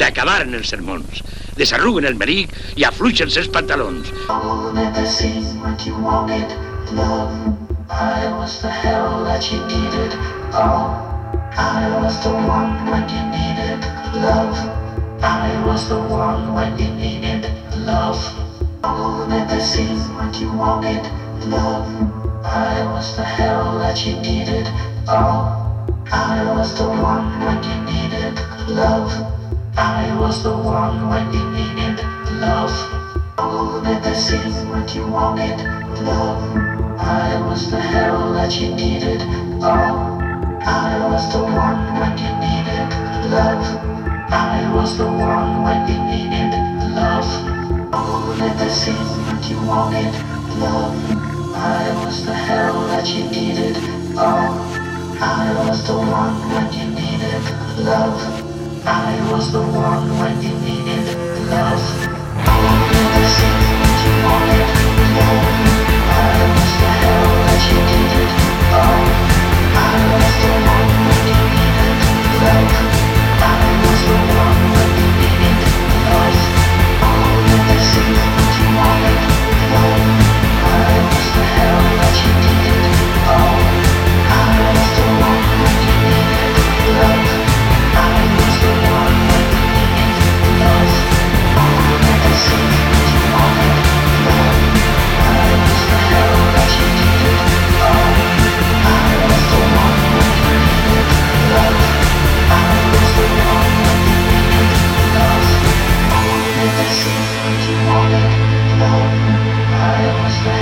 S'acabaren els sermons. Desarruguen el meric i afluixen els pantalons. I was the hell that you needed. Oh, I was the one when you needed love. I was the one when you needed love. Oh, never seen what you wanted, love. I was the hell that you needed. Oh, I was the one when you needed love. I was the one when you needed love. Oh, never seen what you wanted, love. I was the hell that you needed. Oh, I was the one when you needed love. I was the one when you needed love. Never seen what you. I was the that you needed. Oh, I was the one when you needed love. I was the never seen what you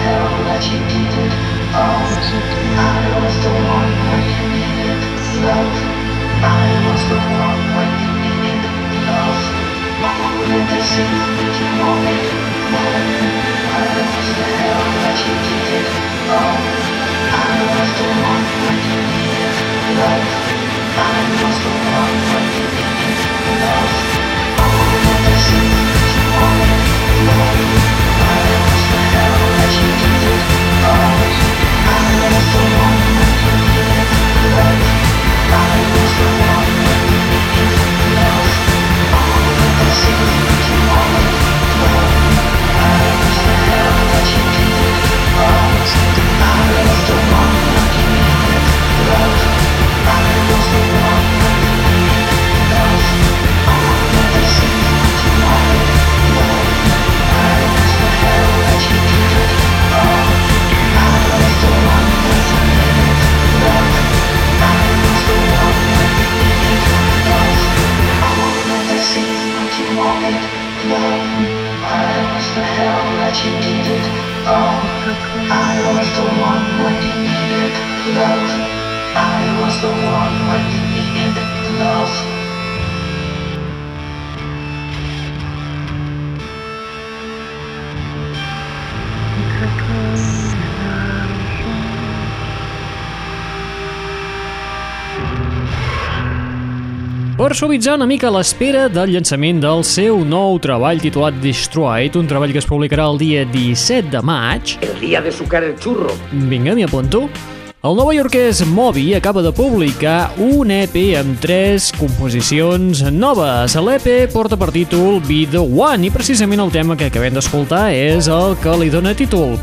suavitzar una mica l'espera del llançament del seu nou treball titulat Destroyed, un treball que es publicarà el dia 17 de maig, El día de sucar el churro. vinga, m'hi apunto, el novaiorquès Moby acaba de publicar un EP amb tres composicions noves. L'EP porta per títol Be The One i precisament el tema que acabem d'escoltar és el que li dona títol.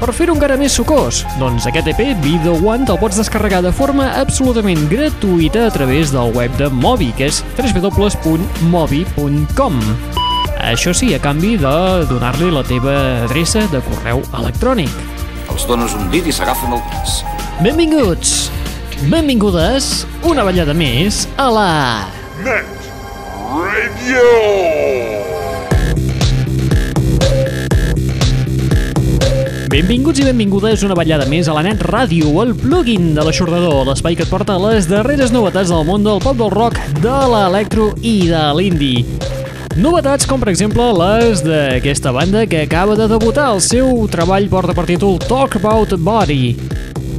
Per fer-ho encara més sucós, doncs aquest EP, Be The One, te'l pots descarregar de forma absolutament gratuïta a través del web de Moby, que és www.moby.com. Això sí, a canvi de donar-li la teva adreça de correu electrònic. Els dones un dit i s'agafen el dits. Benvinguts, benvingudes, una ballada més a la... Net Radio! Benvinguts i benvingudes una ballada més a la Net Ràdio, el plugin de l'aixordador, l'espai que et porta les darreres novetats del món del pop del rock, de l'electro i de l'indie. Novetats com, per exemple, les d'aquesta banda que acaba de debutar. El seu treball porta per títol Talk About Body.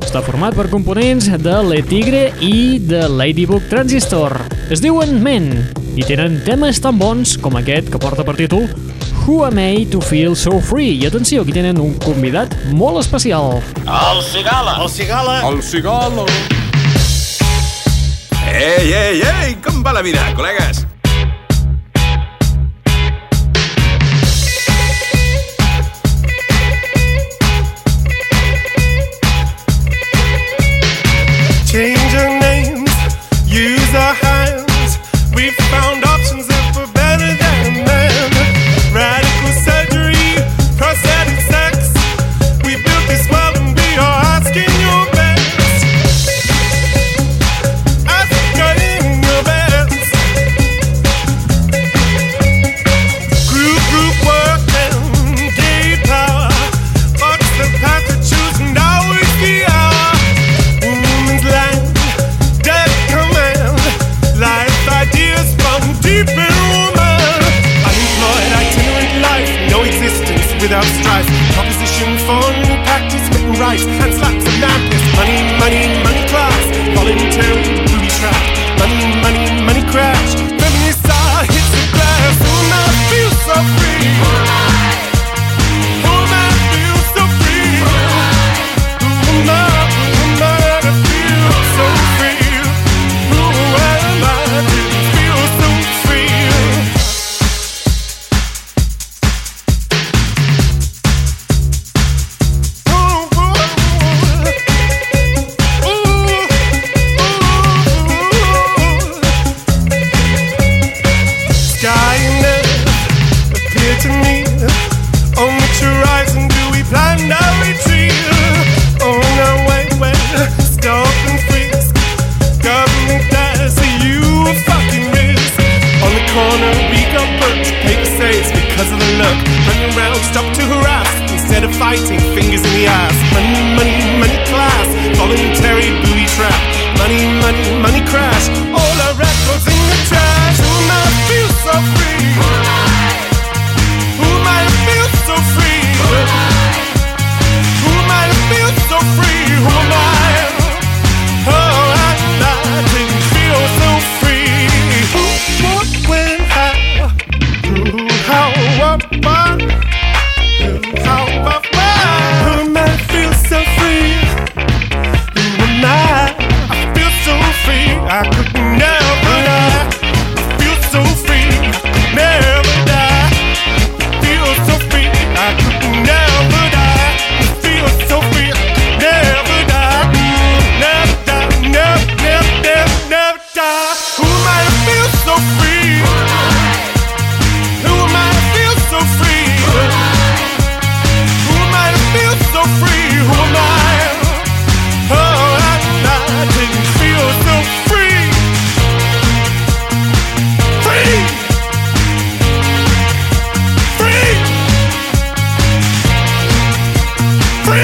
Està format per components de Le Tigre i de Ladybug Transistor. Es diuen Men i tenen temes tan bons com aquest que porta per títol Who Am I To Feel So Free? I atenció, aquí tenen un convidat molt especial. El cigala! El cigala! El cigala! Ei, ei, ei! Com va la vida, col·legues? Who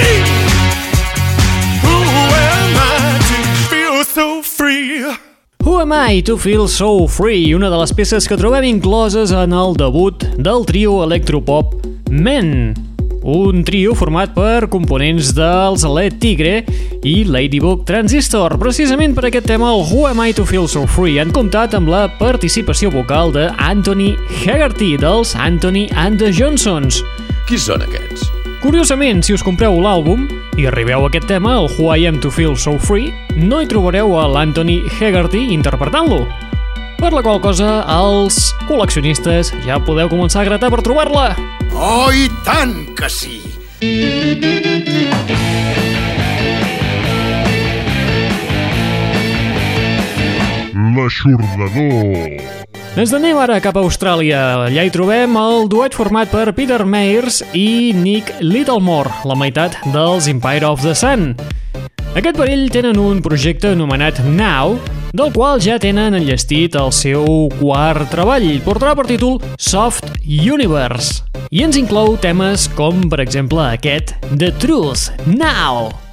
am I to feel so free? Who Am I to Feel So Free, una de les peces que trobem incloses en el debut del trio electropop Men, un trio format per components dels Led Tigre i Ladybug Transistor. Precisament per aquest tema, el Who Am I to Feel So Free han comptat amb la participació vocal de Anthony Haggerty dels Anthony and the Johnsons. Qui són aquests? Curiosament, si us compreu l'àlbum i arribeu a aquest tema, el Who I Am To Feel So Free, no hi trobareu a l'Anthony Haggerty interpretant-lo. Per la qual cosa, els col·leccionistes ja podeu començar a gratar per trobar-la. Oh, i tant que sí! L'aixordador. Ens anem ara cap a Austràlia. Allà hi trobem el duet format per Peter Mayers i Nick Littlemore, la meitat dels Empire of the Sun. Aquest parell tenen un projecte anomenat Now, del qual ja tenen enllestit el seu quart treball. Portarà per títol Soft Universe. I ens inclou temes com, per exemple, aquest The Truth Now.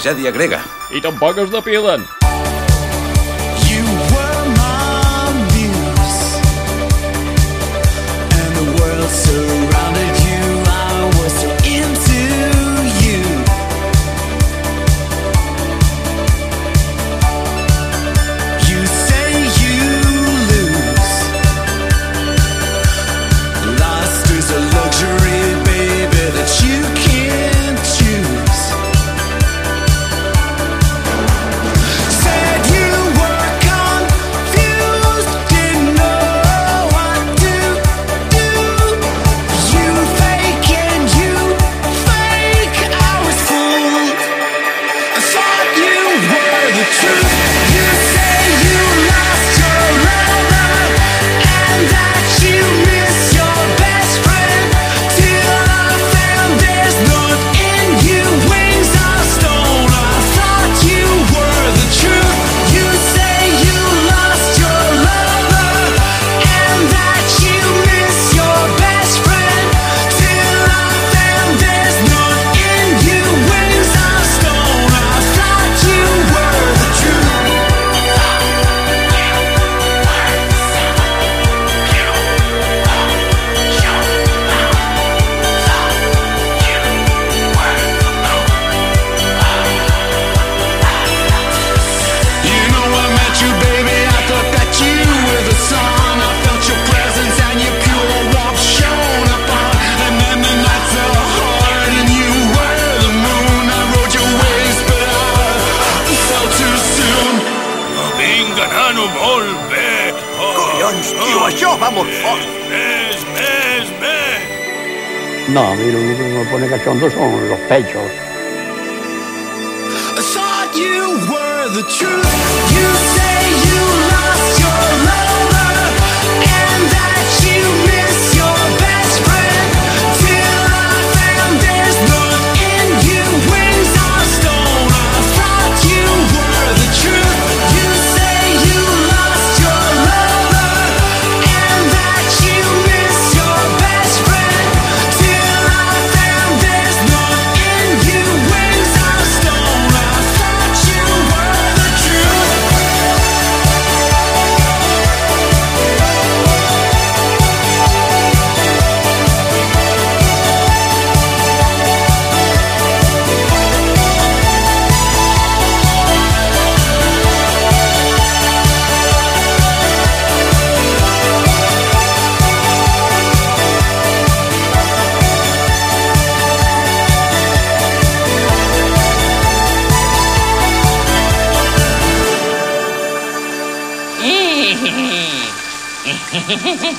tragèdia grega. I tampoc es depilen. So Tío, yo vamos forte. ¡Ves, ves, ves! No, a mí lo único que me pone cachondo son los pechos. I thought you were the truth. You say you lost your love.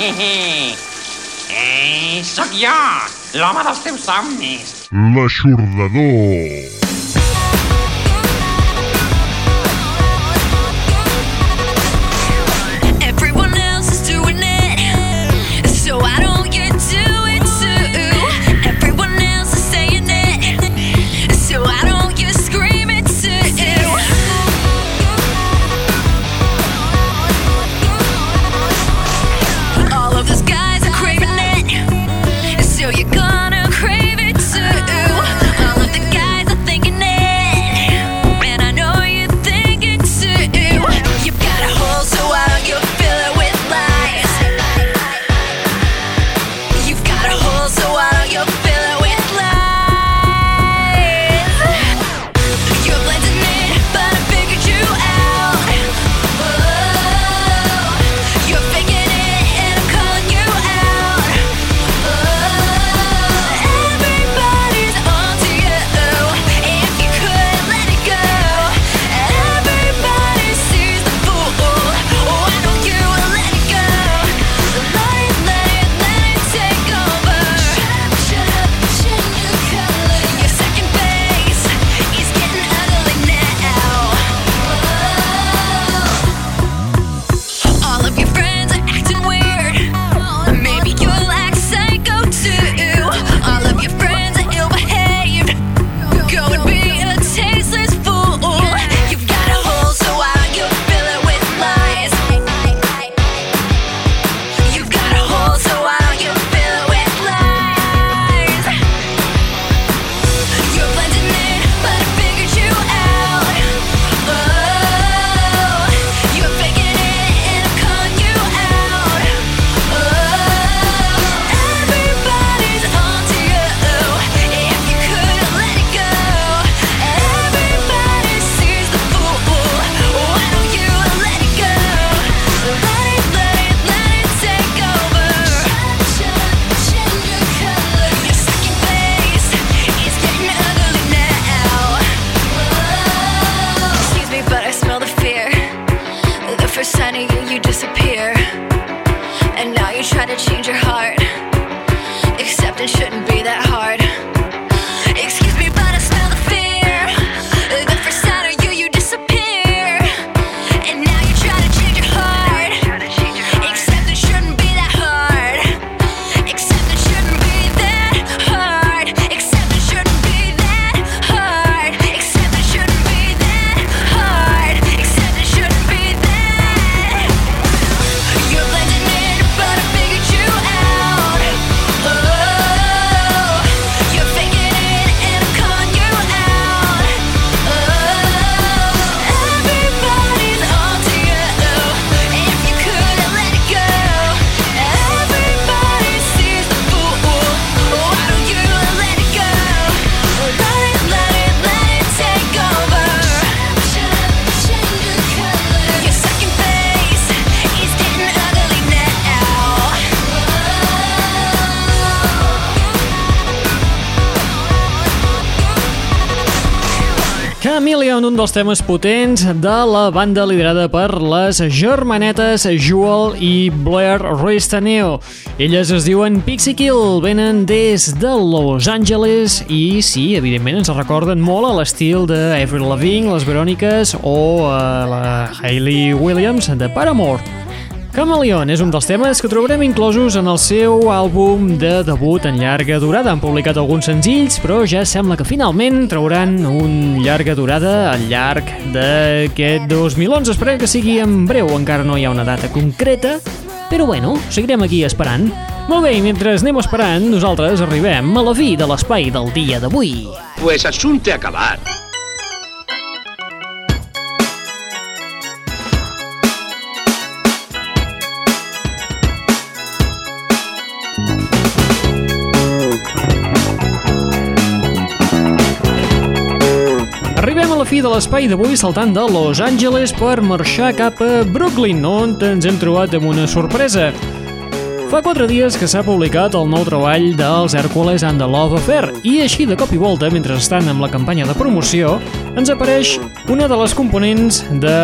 Eh, sóc jo, l'home dels teus somnis. L'aixordador. Dels temes potents de la banda liderada per les germanetes Jewel i Blair Roistaneo. Elles es diuen Pixie Kill, venen des de Los Angeles i sí, evidentment ens recorden molt a l'estil de Avril Lavigne, les Veròniques o a la Hayley Williams de Paramore. Chameleon és un dels temes que trobarem inclosos en el seu àlbum de debut en llarga durada. Han publicat alguns senzills, però ja sembla que finalment trauran un llarga durada al llarg d'aquest 2011. Esperem que sigui en breu, encara no hi ha una data concreta, però bueno, seguirem aquí esperant. Molt bé, i mentre anem esperant, nosaltres arribem a la fi de l'espai del dia d'avui. Pues asunte acabat. De l'espai d'avui saltant de Los Angeles per marxar cap a Brooklyn, on ens hem trobat amb una sorpresa. Fa quatre dies que s'ha publicat el nou treball dels Hercules and the Love Affair i així de cop i volta, mentre estan amb la campanya de promoció, ens apareix una de les components de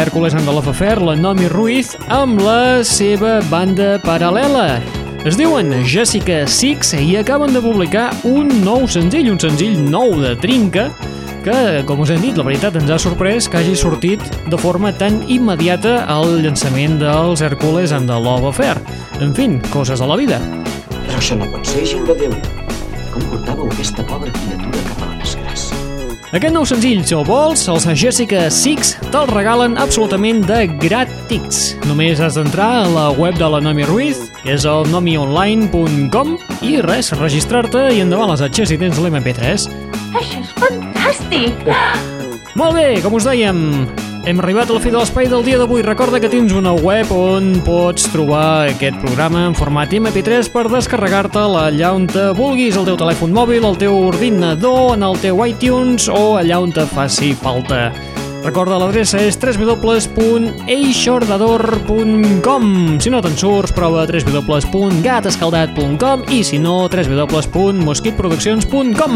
Hercules and the Love Affair, la Nomi Ruiz, amb la seva banda paral·lela. Es diuen Jessica Six i acaben de publicar un nou senzill, un senzill nou de trinca, que, com us hem dit, la veritat ens ha sorprès que hagi sortit de forma tan immediata al llançament dels Hercules and the Love Affair. En fin, coses de la vida. Però això no pot ser, gent de Déu. Com portàveu aquesta pobra criatura cap a la desgràcia? Aquest nou senzill, si el vols, els Jessica Six te'l regalen absolutament de gratis. Només has d'entrar a la web de la Nomi Ruiz, que és el nomionline.com, i res, registrar-te i endavant les atxes si tens l'MP3. Això és fantàstic! Molt bé, com us dèiem, hem arribat a la fi de l'espai del dia d'avui. Recorda que tens una web on pots trobar aquest programa en format MP3 per descarregar-te allà on te vulguis, al teu telèfon mòbil, al teu ordinador, en el teu iTunes o allà on te faci falta. Recorda, l'adreça és www.eixordador.com Si no te'n surts, prova www.gatescaldat.com i si no, www.mosquitproduccions.com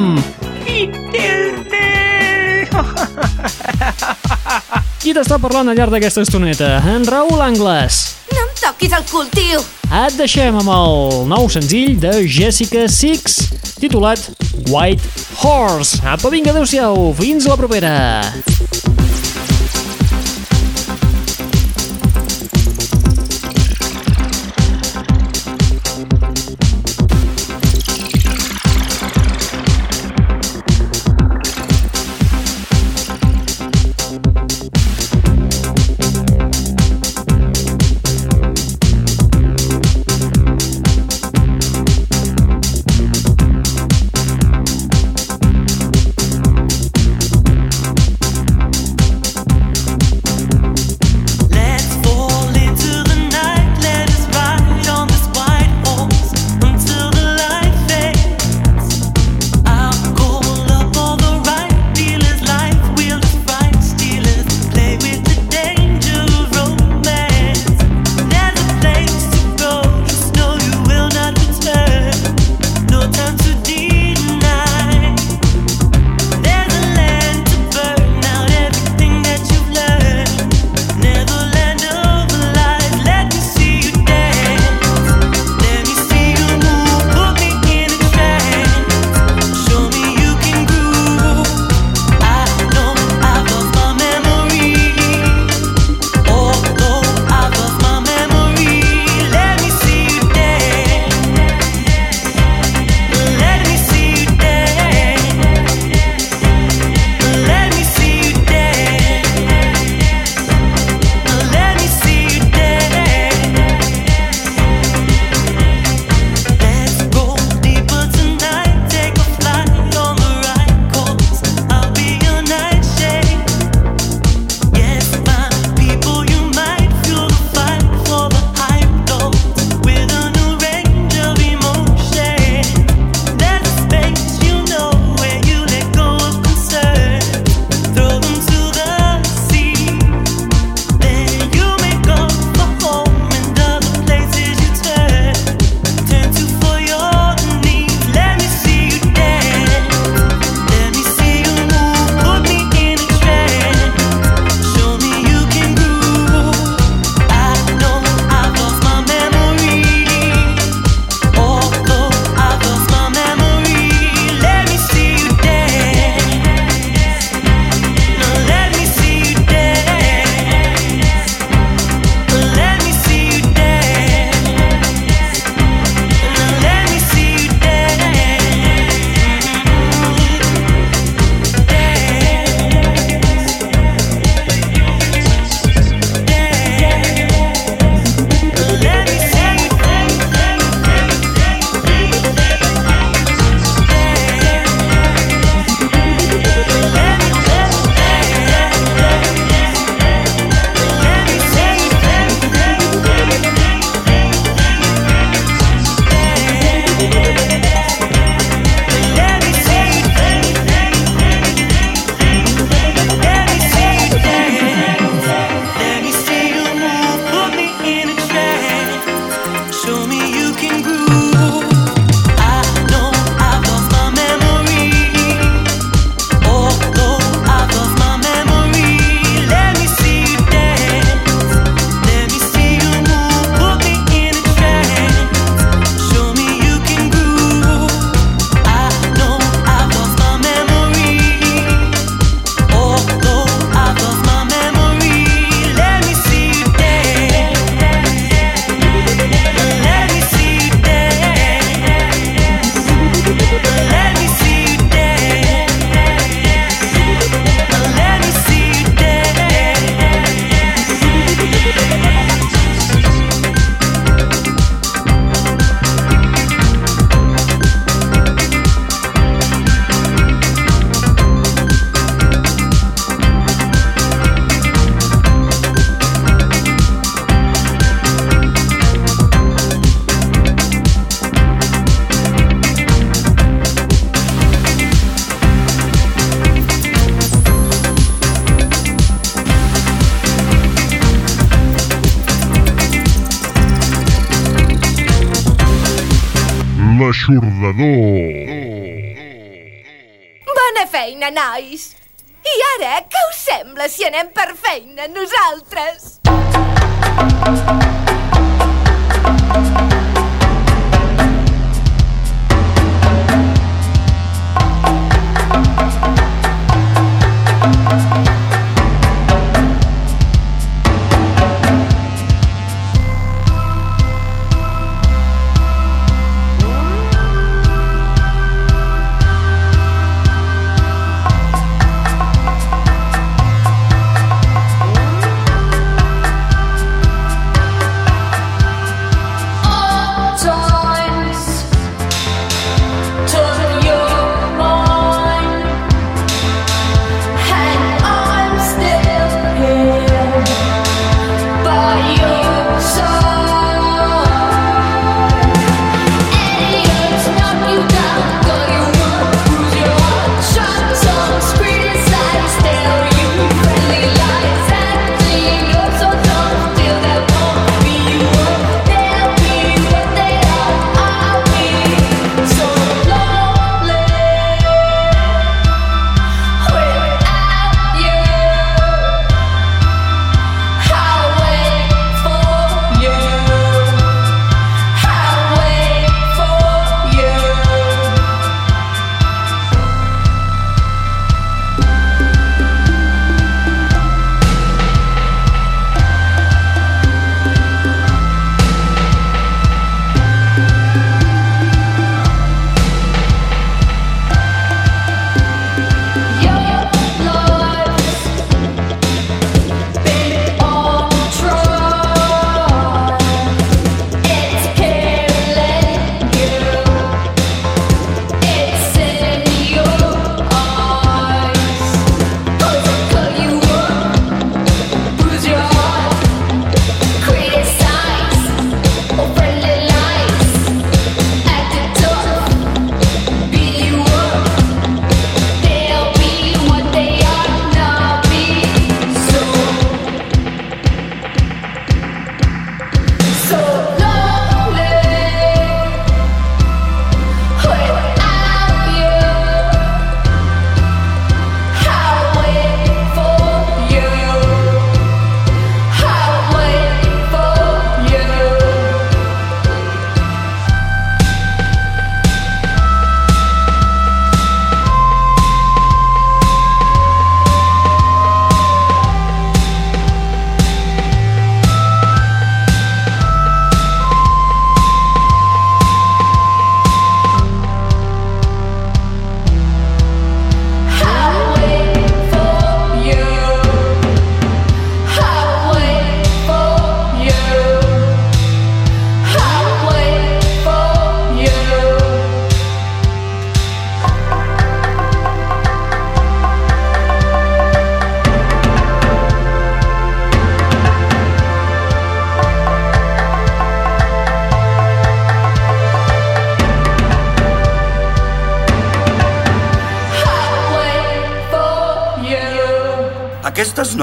Qui t'està parlant al llarg d'aquesta estoneta? En Raül Angles. No em toquis el cul, tio! Et deixem amb el nou senzill de Jessica Six, titulat White Horse. Apa, vinga, adeu-siau, fins la propera. Nosaltres?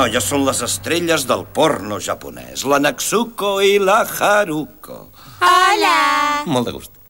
Noies són les estrelles del porno japonès, la Natsuko i la Haruko. Hola! Molt de gust.